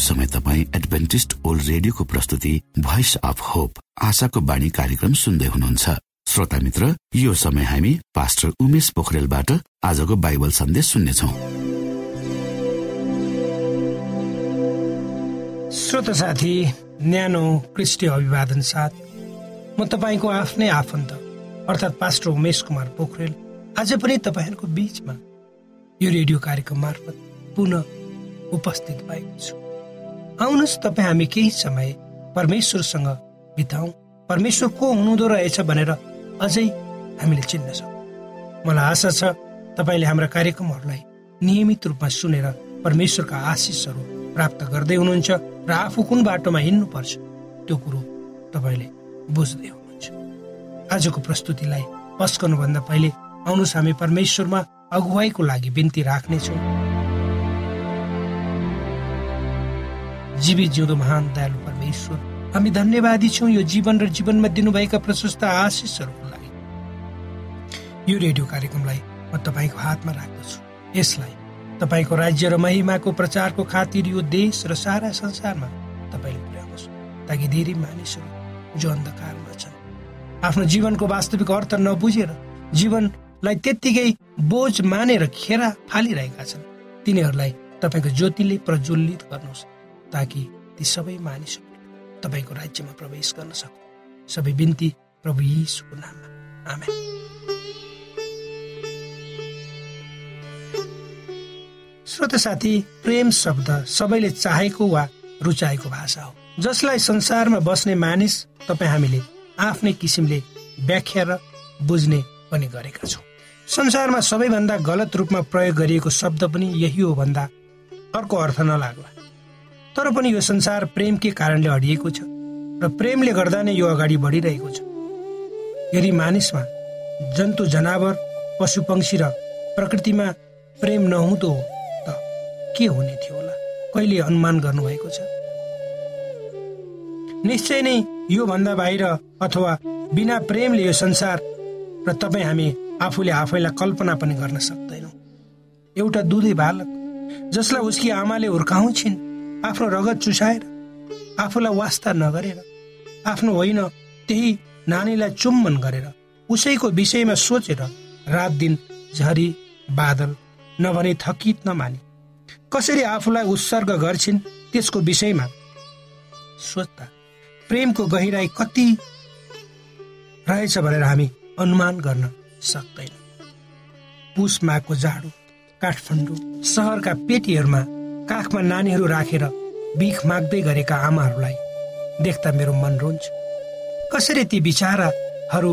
लागौं तपाईँ Adventist world रेडियोको प्रस्तुति भोइस अफ होप आशाको बाणी कार्यक्रम सुन्दै हुनुहुन्छ। श्रोता मित्र यो समय हामी पास्टर उमेश पोखरेलबाट आजको बाइबल सन्देश सुन्नेछौ। श्रोत साथी न्यानो क्रिस्टी अभिवादन साथ म तपाईँको आफ्नै आफन्त अर्थात् पास्टर उमेश कुमार पोखरेल आज पनि तपाईँहरूको बिचमा यो रेडियो कार्यक्रम मार्फत पुनः उपस्थित भएको छु। आउनुहोस् तपाईँ हामी केही समय परमेश्वरसँग बिताउँ। परमेश्वर को हुनुहुँदो रहेछ भनेर अझै हामीले चिन्न सकौँ मलाई आशा छ तपाईँले हाम्रा कार्यक्रमहरूलाई नियमित रूपमा सुनेर परमेश्वरका आशिषहरू प्राप्त गर्दै हुनुहुन्छ र आफू कुन बाटोमा हिँड्नुपर्छ त्यो कुरो तपाईँले बुझ्दै हुनुहुन्छ। आजको प्रस्तुतिलाई पस्कनुभन्दा पहिले आउनुहोस् हामी परमेश्वरमा अगुवाईको लागि बिन्ती राख्नेछौँ। जीवित जिउँदो महान दयालु परमेश्वर। हामी धन्यवादी छौँ यो जीवन र जीवनमा दिनुभएका प्रशस्त आशिषहरूको लागि। यो रेडियो कार्यक्रमलाई म तपाईँको हातमा राख्दछु। यसलाई तपाईँको राज्य र महिमाको प्रचारको खातिर यो देश र सारा संसारमा तपाईँले पुर्याउनुहोस् ताकि धेरै मानिसहरू जो अन्धकारमा छन् आफ्नो जीवनको वास्तविक अर्थ नबुझेर जीवनलाई त्यत्तिकै बोझ मानेर खेरा फालिरहेका छन् तिनीहरूलाई तपाईँको ज्योतिले प्रज्वलित गर्नुहोस्। ताकि ती सबै मानिसहरू तपाईँको राज्यमा प्रवेश गर्न सकु सबै बिन्ती प्रभु यीशुको नाममा। आमेन। श्रोत साथी प्रेम शब्द सबैले चाहेको वा रुचाएको भाषा हो। जसलाई संसारमा बस्ने मानिस तपाईँ हामीले आफ्नै किसिमले व्याख्या र बुझ्ने पनि गरेका छौँ। संसारमा सबैभन्दा गलत रूपमा प्रयोग गरिएको शब्द पनि यही हो भन्दा अर्को अर्थ नलाग्ला। तर पनि यो संसार प्रेमकै कारणले अडिएको छ र प्रेमले गर्दा नै यो अगाडि बढिरहेको छ। यदि मानिसमा जन्तु जनावर पशु पक्षी र प्रकृतिमा प्रेम नहुँदो हो त के हुने थियो होला? कहिले अनुमान गर्नुभएको छ? निश्चय नै योभन्दा बाहिर अथवा बिना प्रेमले यो संसार र तपाईँ हामी आफूले आफैलाई कल्पना पनि गर्न सक्दैनौँ। एउटा दुधै बालक जसलाई उसकी आमाले हुर्काउँछिन् आफ्नो रगत चुसाएर आफूलाई वास्ता नगरेर आफ्नो होइन त्यही नानीलाई चुम्बन गरेर उसैको विषयमा सोचेर रात दिन झरी बादल नभने थकित नमाने। कसरी आफूलाई उत्सर्ग गर्छिन् त्यसको विषयमा सोच्दा प्रेमको गहिराई कति रहेछ भनेर हामी अनुमान गर्न सक्दैन। पुस माघको जाडो काठमाडौँ सहरका पेटीहरूमा काखमा नानीहरू राखेर बिख माग्दै गरेका आमाहरूलाई देख्दा मेरो मन रुन्छ कसरी ती बिचाराहरू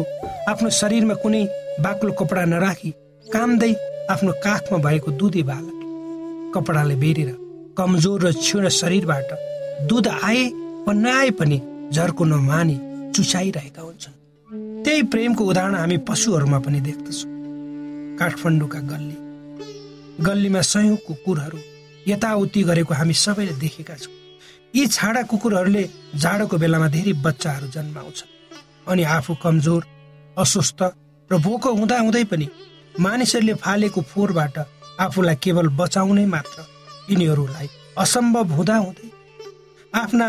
आफ्नो शरीरमा कुनै बाक्लो कपडा नराखी कामदै आफ्नो काखमा भएको दुधे बालक कपडाले बेरेर कमजोर र क्षीण शरीरबाट दुध आए वा नआए पनि झर्को नमानी चुसाइरहेका हुन्छन्। त्यही प्रेमको उदाहरण हामी पशुहरूमा पनि देख्दछौँ। काठमाडौँका गल्ली। गल्लीमा सयौँ कुकुरहरू यताउति गरेको हामी सबैले देखेका छौँ। यी छाडा कुकुरहरूले जाडोको बेलामा धेरै बच्चाहरू जन्माउँछन्। अनि आफू कमजोर अस्वस्थ र भोको हुँदा हुँदै पनि मानिसहरूले फालेको फोहोरबाट आफूलाई केवल बचाउने मात्र यिनीहरूलाई असम्भव हुँदा हुँदै आफ्ना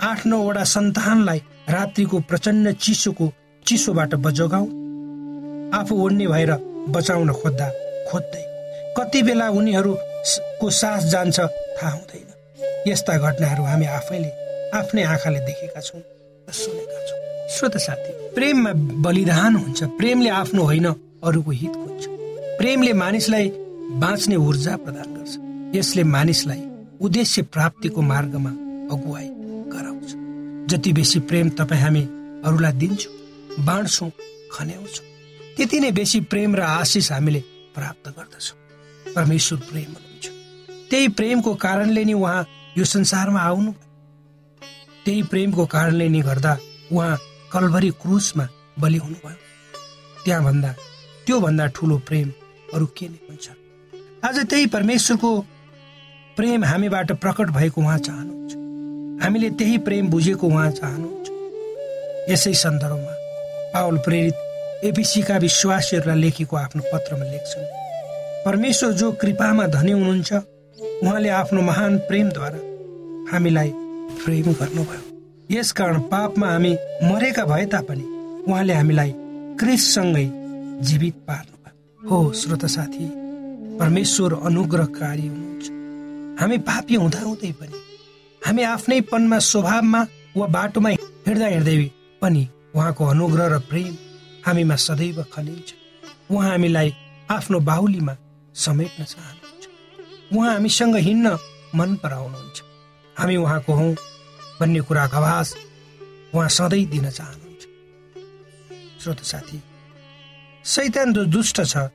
आठ नौवटा सन्तानलाई रात्रिको प्रचण्ड चिसोको चिसोबाट बजोगाउ आफू ओढ्ने भएर बचाउन खोज्दा खोज्दै कति बेला उनीहरू को सास जान्छ थाहा हुँदैन। यस्ता घटनाहरू हामी आफैले आफ्नै आँखाले देखेका छौँ र सुनेका छौँ। श्रोत साथी प्रेममा बलिदान हुन्छ प्रेमले आफ्नो होइन अरूको हित खोज्छ। प्रेमले मानिसलाई बाँच्ने ऊर्जा प्रदान गर्छ। यसले मानिसलाई उद्देश्य प्राप्तिको मार्गमा अगुवाई गराउँछ। जति बेसी प्रेम तपाईँ हामी अरूलाई दिन्छौँ बाँड्छौँ खन्याउँछौँ त्यति नै बेसी प्रेम र आशिष हामीले प्राप्त गर्दछौँ। परमेश्वर प्रेम त्यही प्रेमको कारणले नि उहाँ यो संसारमा आउनु त्यही प्रेमको कारणले नि गर्दा उहाँ कलभरी क्रुसमा बलि हुनुभयो। त्यहाँ भन्दा त्यो भन्दा ठुलो प्रेम अरू के नै हुन्छ? आज त्यही परमेश्वरको प्रेम हामीबाट प्रकट भएको उहाँ चाहनुहुन्छ। हामीले त्यही प्रेम बुझेको उहाँ चाहनुहुन्छ। यसै सन्दर्भमा पावल प्रेरित एपिसीका विश्वासीहरूलाई लेखेको आफ्नो पत्रमा लेख्छन् परमेश्वर जो कृपामा धनी हुनुहुन्छ उहाँले आफ्नो महान प्रेमद्वारा हामीलाई प्रेम गर्नुभयो। यसकारण पापमा हामी मरेका भए तापनि उहाँले हामीलाई क्रिससँगै जीवित पार्नुभयो। हो श्रोत साथी परमेश्वर अनुग्रहकारी हुनुहुन्छ। हामी पापी हुँदा हुँदै पनि हामी आफ्नै पनमा स्वभावमा वा बाटोमा हिँड्दा हिँड्दै पनि उहाँको अनुग्रह र प्रेम हामीमा सदैव खनिन्छ। उहाँ हामीलाई आफ्नो बाहुलीमा समेट्न चाहनुहुन्छ। उहाँ हामीसँग हिँड्न मन पराउनुहुन्छ। हामी उहाँको हौ भन्ने कुराको आवाज उहाँ सधैँ दिन चाहनुहुन्छ। श्रोत साथी सैतान जो दुष्ट छ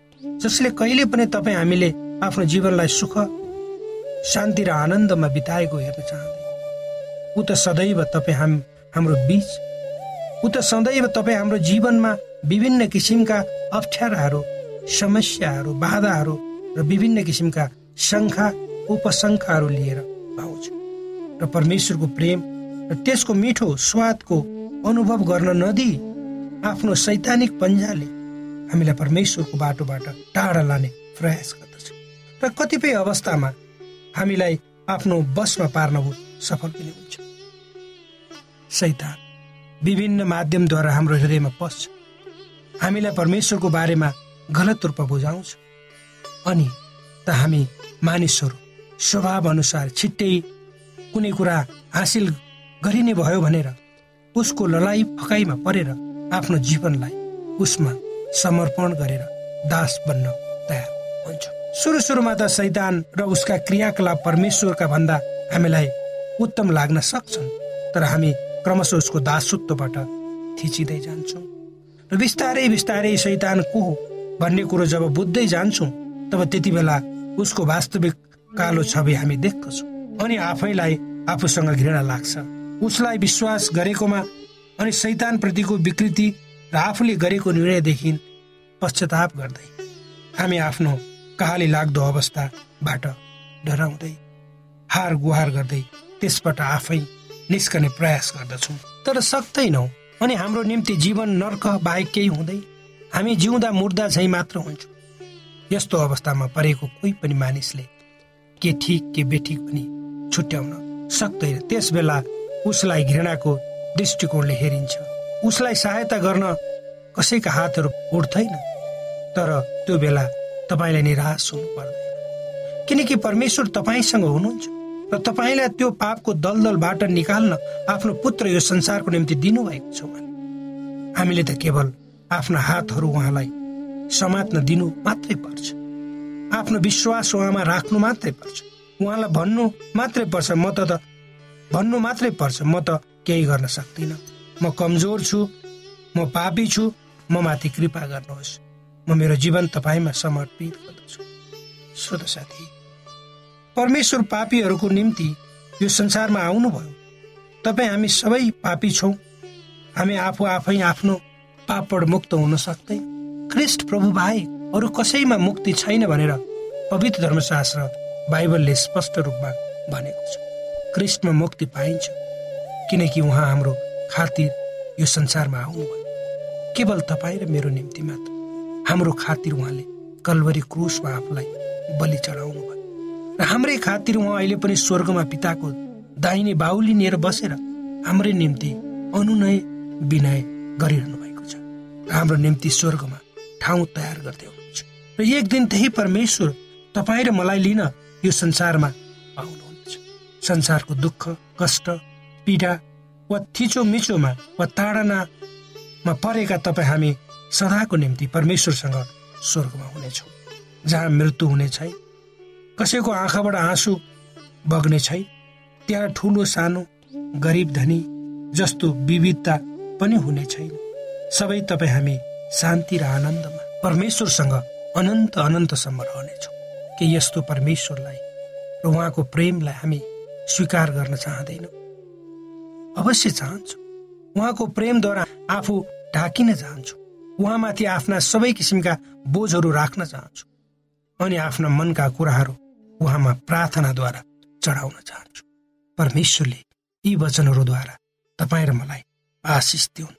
जसले कहिले पनि तपाईँ हामीले आफ्नो जीवनलाई सुख शान्ति र आनन्दमा बिताएको हेर्न चाहँदैन। ऊ त सदैव तपाईँ हाम हाम्रो बिच ऊ त सदैव तपाईँ हाम्रो जीवनमा विभिन्न किसिमका अप्ठ्याराहरू समस्याहरू बाधाहरू र विभिन्न किसिमका शङ्खा उपशङ्खाहरू लिएर आउँछ र परमेश्वरको प्रेम र त्यसको मिठो स्वादको अनुभव गर्न नदिई आफ्नो सैद्धान्तिक पन्जाले हामीलाई परमेश्वरको बाटोबाट टाढा लाने प्रयास गर्दछ। र कतिपय अवस्थामा हामीलाई आफ्नो बसमा पार्न सफल पनि हुन्छ। सैतान विभिन्न माध्यमद्वारा हाम्रो हृदयमा पस्छ। हामीलाई परमेश्वरको बारेमा गलत रूपमा बुझाउँछ। अनि त हामी मानिसहरू स्वभाव अनुसार छिट्टै कुनै कुरा हासिल गरिने भयो भनेर उसको लडाई फकाइमा परेर आफ्नो जीवनलाई उसमा समर्पण गरेर दास बन्न तयार हुन्छ। सुरु सुरुमा त सैतान र उसका क्रियाकलाप परमेश्वरका भन्दा हामीलाई उत्तम लाग्न सक्छन् तर हामी क्रमशः उसको दासत्वबाट थिचिँदै जान्छौँ। र बिस्तारै बिस्तारै शैतान को हो भन्ने कुरो जब बुझ्दै जान्छौँ तब त्यति बेला उसको वास्तविक कालो छवि हामी देख्दछौँ। अनि आफैलाई आफूसँग घृणा लाग्छ। उसलाई विश्वास गरेकोमा अनि शैतान प्रतिको विकृति र आफूले गरेको निर्णयदेखि पश्चाताप गर्दै हामी आफ्नो कहाली लाग्दो अवस्थाबाट डराउँदै हार गुहार गर्दै त्यसबाट आफै निस्कने प्रयास गर्दछौँ। तर सक्दैनौ। अनि हाम्रो निम्ति जीवन नर्क बाहेक केही हुँदै हामी जिउँदा मुर्दा झै मात्र हुन्छौँ। यस्तो अवस्थामा परेको कोही पनि मानिसले के ठिक के बेठिक पनि छुट्याउन सक्दैन। त्यस बेला उसलाई घृणाको दृष्टिकोणले हेरिन्छ। उसलाई सहायता गर्न कसैका हातहरू उठ्दैन तर त्यो बेला तपाईँलाई निराश हुनु पर्दैन। किनकि परमेश्वर तपाईँसँग हुनुहुन्छ र तपाईँलाई त्यो पापको दलदलबाट निकाल्न आफ्नो पुत्र यो संसारको निम्ति दिनुभएको छ हामीले त केवल आफ्ना हातहरू उहाँलाई समात्न दिनु मात्रै पर्छ। आफ्नो विश्वास उहाँमा राख्नु मात्रै पर्छ। उहाँलाई भन्नु मात्रै पर्छ। म त भन्नु मात्रै पर्छ। म त केही गर्न सक्दिनँ। म कमजोर छु। म पापी छु। म माथि कृपा गर्नुहोस्। म मेरो जीवन तपाईँमा समर्पित गर्दछु। श्रोत साथी परमेश्वर पापीहरूको निम्ति यो संसारमा आउनुभयो। तपाईँ हामी सबै पापी छौँ। हामी आफू आफै आफ्नो पापड मुक्त हुन सक्दै क्रिस्ट प्रभु भाइ अरू कसैमा मुक्ति छैन भनेर पवित्र धर्मशास्त्र बाइबलले स्पष्ट रूपमा भनेको छ। क्रिस्टमा मुक्ति पाइन्छ किनकि उहाँ हाम्रो खातिर यो संसारमा आउनुभयो। केवल तपाईँ र मेरो निम्ति मात्र। हाम्रो खातिर उहाँले कलवरी क्रुसमा आफूलाई बलि चढाउनु भयो र हाम्रै खातिर उहाँ अहिले पनि स्वर्गमा पिताको दाहिने बाहुली लिएर बसेर हाम्रै निम्ति अनुनय विनय गरिरहनु भएको छ। हाम्रो निम्ति स्वर्गमा ठाउँ तयार गर्दै हुनुहुन्छ। र एक दिन त्यही परमेश्वर तपाईँ र मलाई लिन यो संसारमा आउनुहुन्छ। संसारको दुःख कष्ट पीडा वा थिचो मिचोमा वा ताडनामा परेका तपाईँ हामी सदाको निम्ति परमेश्वरसँग स्वर्गमा हुनेछौँ। जहाँ मृत्यु हुने छैन कसैको आँखाबाट आँसु बग्ने छैन त्यहाँ ठुलो सानो गरिब धनी जस्तो विविधता पनि हुने छैन। सबै तपाईँ हामी शान्ति र आनन्दमा परमेश्वरसँग अनन्त अनन्तसम्म रहनेछौँ के यस्तो परमेश्वरलाई र उहाँको प्रेमलाई हामी स्वीकार गर्न चाहँदैनौँ। अवश्य चाहन्छु। उहाँको प्रेमद्वारा आफू ढाकिन चाहन्छु। उहाँमाथि आफ्ना सबै किसिमका बोझहरू राख्न चाहन्छु। अनि आफ्ना मनका कुराहरू उहाँमा प्रार्थनाद्वारा चढाउन चाहन्छु। परमेश्वरले यी वचनहरूद्वारा तपाईँ र मलाई आशिष दिउन्।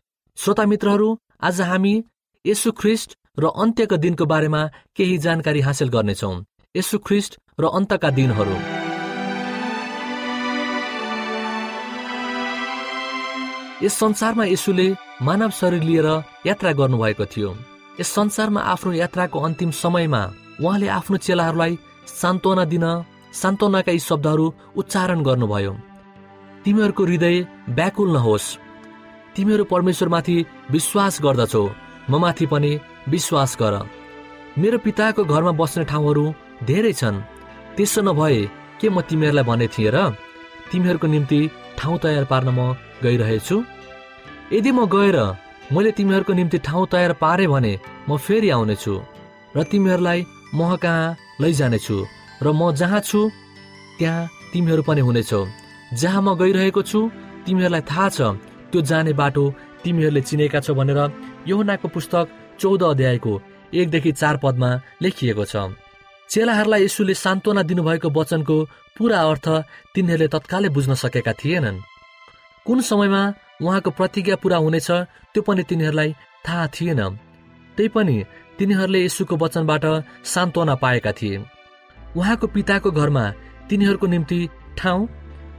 श्रोता मित्रहरू आज हामी यसु ख्रिस्ट र अन्त्यका दिनको बारेमा केही जानकारी हासिल गर्नेछौ। यसु ख्रिस्ट र अन्तका दिनहरू। यस संसारमा यसुले मानव शरीर लिएर यात्रा गर्नुभएको थियो। यस संसारमा आफ्नो यात्राको अन्तिम समयमा उहाँले आफ्नो चेलाहरूलाई सान्त्वना दिन सान्त्वनाका यी शब्दहरू उच्चारण गर्नुभयो। तिमीहरूको हृदय व्याकुल नहोस्। तिमीहरू परमेश्वरमाथि विश्वास गर्दछौ म माथि पनि विश्वास गर। मेरो पिताको घरमा बस्ने ठाउँहरू धेरै छन्। त्यसो नभए के म तिमीहरूलाई भने थिएँ र तिमीहरूको निम्ति ठाउँ तयार पार्न म गइरहेछु? यदि म गएर मैले तिमीहरूको निम्ति ठाउँ तयार पारे भने म फेरि आउनेछु र तिमीहरूलाई म कहाँ लैजानेछु र म जहाँ छु त्यहाँ तिमीहरू पनि हुनेछौ। जहाँ म गइरहेको छु तिमीहरूलाई थाहा छ त्यो जाने बाटो तिमीहरूले चिनेका छौ भनेर यहुनाको पुस्तक चौध अध्यायको एकदेखि चार पदमा लेखिएको छ। चेलाहरूलाई यसुले सान्त्वना दिनुभएको वचनको पुरा अर्थ तिनीहरूले तत्कालै बुझ्न सकेका थिएनन्। कुन समयमा उहाँको प्रतिज्ञा पूरा हुनेछ त्यो पनि तिनीहरूलाई थाहा थिएन। त्यही पनि तिनीहरूले यसुको वचनबाट सान्त्वना पाएका थिए। उहाँको पिताको घरमा तिनीहरूको निम्ति ठाउँ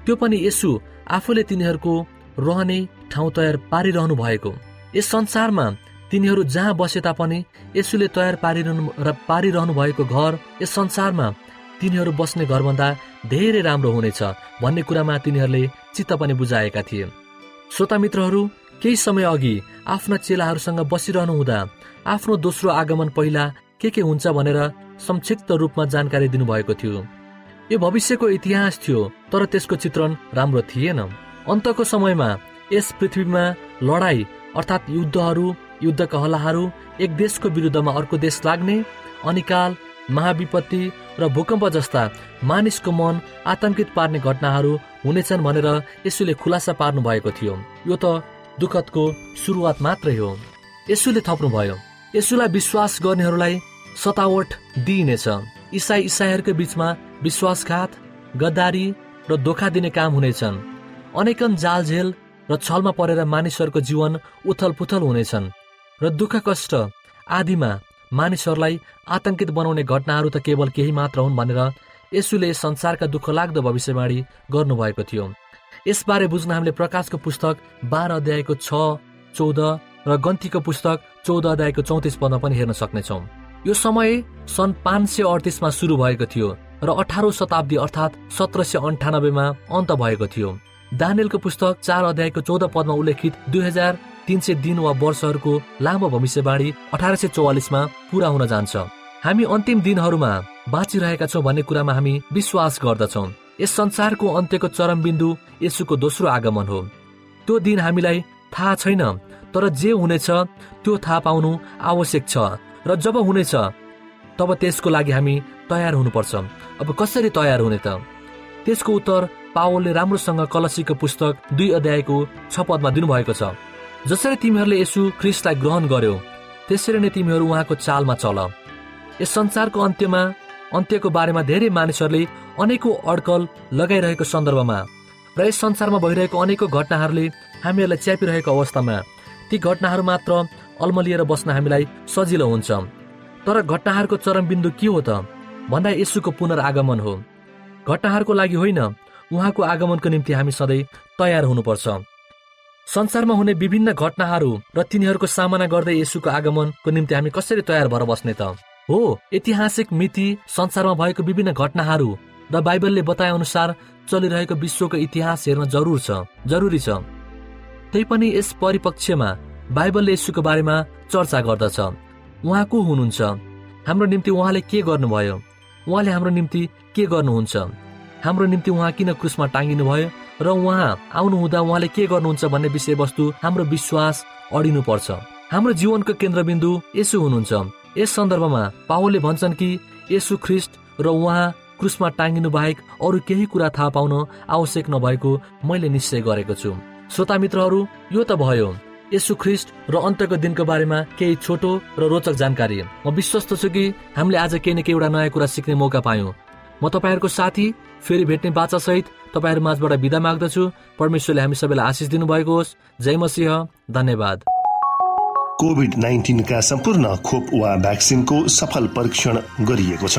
त्यो पनि यसु आफूले तिनीहरूको रहने ठाउँ तयार पारिरहनु भएको। यस संसारमा तिनीहरू जहाँ बसे तापनि यसुले तयार पारिरहनु र पारिरहनु भएको घर यस संसारमा तिनीहरू बस्ने घरभन्दा धेरै राम्रो हुनेछ भन्ने कुरामा तिनीहरूले चित्त पनि बुझाएका थिए। श्रोता मित्रहरू केही समय अघि आफ्ना चेलाहरूसँग बसिरहनु हुँदा आफ्नो दोस्रो आगमन पहिला के के हुन्छ भनेर संक्षिप्त रूपमा जानकारी दिनुभएको थियो। यो भविष्यको इतिहास थियो तर त्यसको चित्रण राम्रो थिएन। अन्तको समयमा यस पृथ्वीमा लडाई अर्थात् युद्धहरू युद्ध कहलाहरू एक देशको विरुद्धमा अर्को देश लाग्ने अनिकाल महाविपत्ति र भूकम्प जस्ता मानिसको मन आतंकित पार्ने घटनाहरू हुनेछन् भनेर यसुले खुलासा पार्नु भएको थियो। यो त दुःखदको सुरुवात मात्रै हो। यसुले थप्नुभयो। यसुलाई विश्वास गर्नेहरूलाई सतावट दिइनेछ। इसाई इसाईहरूको बीचमा विश्वासघात गद्दारी र धोका दिने काम हुनेछन्। अनेकन जालझेल र छलमा परेर मानिसहरूको जीवन उथल पुथल हुनेछन् र दुःख कष्ट आदिमा मानिसहरूलाई आतंकित बनाउने घटनाहरू त केवल केही मात्र हुन् भनेर यसुले संसारका दुःख लाग्दो भविष्यवाणी गर्नुभएको थियो। यसबारे बुझ्न हामीले प्रकाशको पुस्तक बाह्र अध्यायको छ चौध र गन्तीको पुस्तक चौध अध्यायको चौतिस पदमा पनि हेर्न सक्नेछौ। यो समय सन् पाँच सय अडतिसमा सुरु भएको थियो र अठारौँ शताब्दी अर्थात् सत्र सय अन्ठानब्बेमा अन्त भएको थियो। दानियलको पुस्तक चार अध्यायको चौध पदमा उल्लेखित दुई हजार तिन सय दिन वा वर्षहरूको लामो भविष्यवाणी अठार सय चौवालिसमा पूरा हुन जान्छ। हामी अन्तिम दिनहरूमा बाँचिरहेका छौँ भन्ने कुरामा हामी विश्वास गर्दछौँ। यस संसारको अन्त्यको चरम बिन्दु यसुको दोस्रो आगमन हो। त्यो दिन हामीलाई थाहा छैन तर जे हुनेछ त्यो थाहा पाउनु आवश्यक छ र जब हुनेछ तब त्यसको लागि हामी तयार हुनुपर्छ। अब कसरी तयार हुने त? त्यसको उत्तर पावलले राम्रोसँग कलसीको पुस्तक दुई अध्यायको छ पदमा दिनुभएको छ। जसरी तिमीहरूले यसु ख्रिस्टलाई ग्रहण गर्यो त्यसरी नै तिमीहरू उहाँको चालमा चल। यस संसारको अन्त्यमा अन्त्यको बारेमा धेरै मानिसहरूले अनेकौँ अड्कल लगाइरहेको सन्दर्भमा र यस संसारमा भइरहेको अनेकौँ घटनाहरूले हामीहरूलाई च्यापिरहेको अवस्थामा ती घटनाहरू मात्र अल्मलिएर बस्न हामीलाई सजिलो हुन्छ। तर घटनाहरूको चरमबिन्दु के हो त? भन्दा यसुको पुनरागमन हो। घटनाहरूको लागि होइन उहाँको आगमनको निम्ति हामी सधैँ तयार हुनुपर्छ। संसारमा हुने विभिन्न घटनाहरू र तिनीहरूको सामना गर्दै यसुको आगमनको निम्ति हामी कसरी तयार भएर बस्ने त? हो ऐतिहासिक मिति संसारमा भएको विभिन्न घटनाहरू र बाइबलले बताए अनुसार चलिरहेको विश्वको इतिहास हेर्न जरुर छ जरुरी छ। तैपनि यस परिपक्षमा बाइबलले यसुको बारेमा चर्चा गर्दछ। उहाँ को हुनुहुन्छ? हाम्रो निम्ति उहाँले के गर्नुभयो? उहाँले हाम्रो निम्ति के गर्नुहुन्छ? हाम्रो निम्ति उहाँ किन क्रुसमा टाङ्गिनु भयो र उहाँ आउनुहुँदा उहाँले के गर्नुहुन्छ भन्ने विषयवस्तु हाम्रो विश्वास अडिनु पर्छ हाम्रो जीवनको केन्द्रबिन्दु यसो हुनुहुन्छ। यस सन्दर्भमा पावलले भन्छन् कि यसु ख्रिस्ट र उहाँ क्रुसमा टाङ्गिनु बाहेक अरू केही कुरा थाहा पाउन आवश्यक नभएको मैले निश्चय गरेको छु। श्रोता मित्रहरू यो त भयो। यसु ख्रिस्ट र अन्तको दिनको बारेमा केही छोटो र रोचक जानकारी। म विश्वस्त छु कि हामीले आज केही न केही एउटा नयाँ कुरा सिक्ने मौका पायौँ। म तपाईँहरूको साथी फेरि भेट्ने बाचा सहित तपाईँहरू माझबाट विदा माग्दछु। परमेश्वरले हामी सबैलाई आशिष दिनुभएको होस्। जय मसिंह। धन्यवाद। कोभिड नाइन्टिनका सम्पूर्ण खोप वा भ्याक्सिनको सफल परीक्षण गरिएको छ।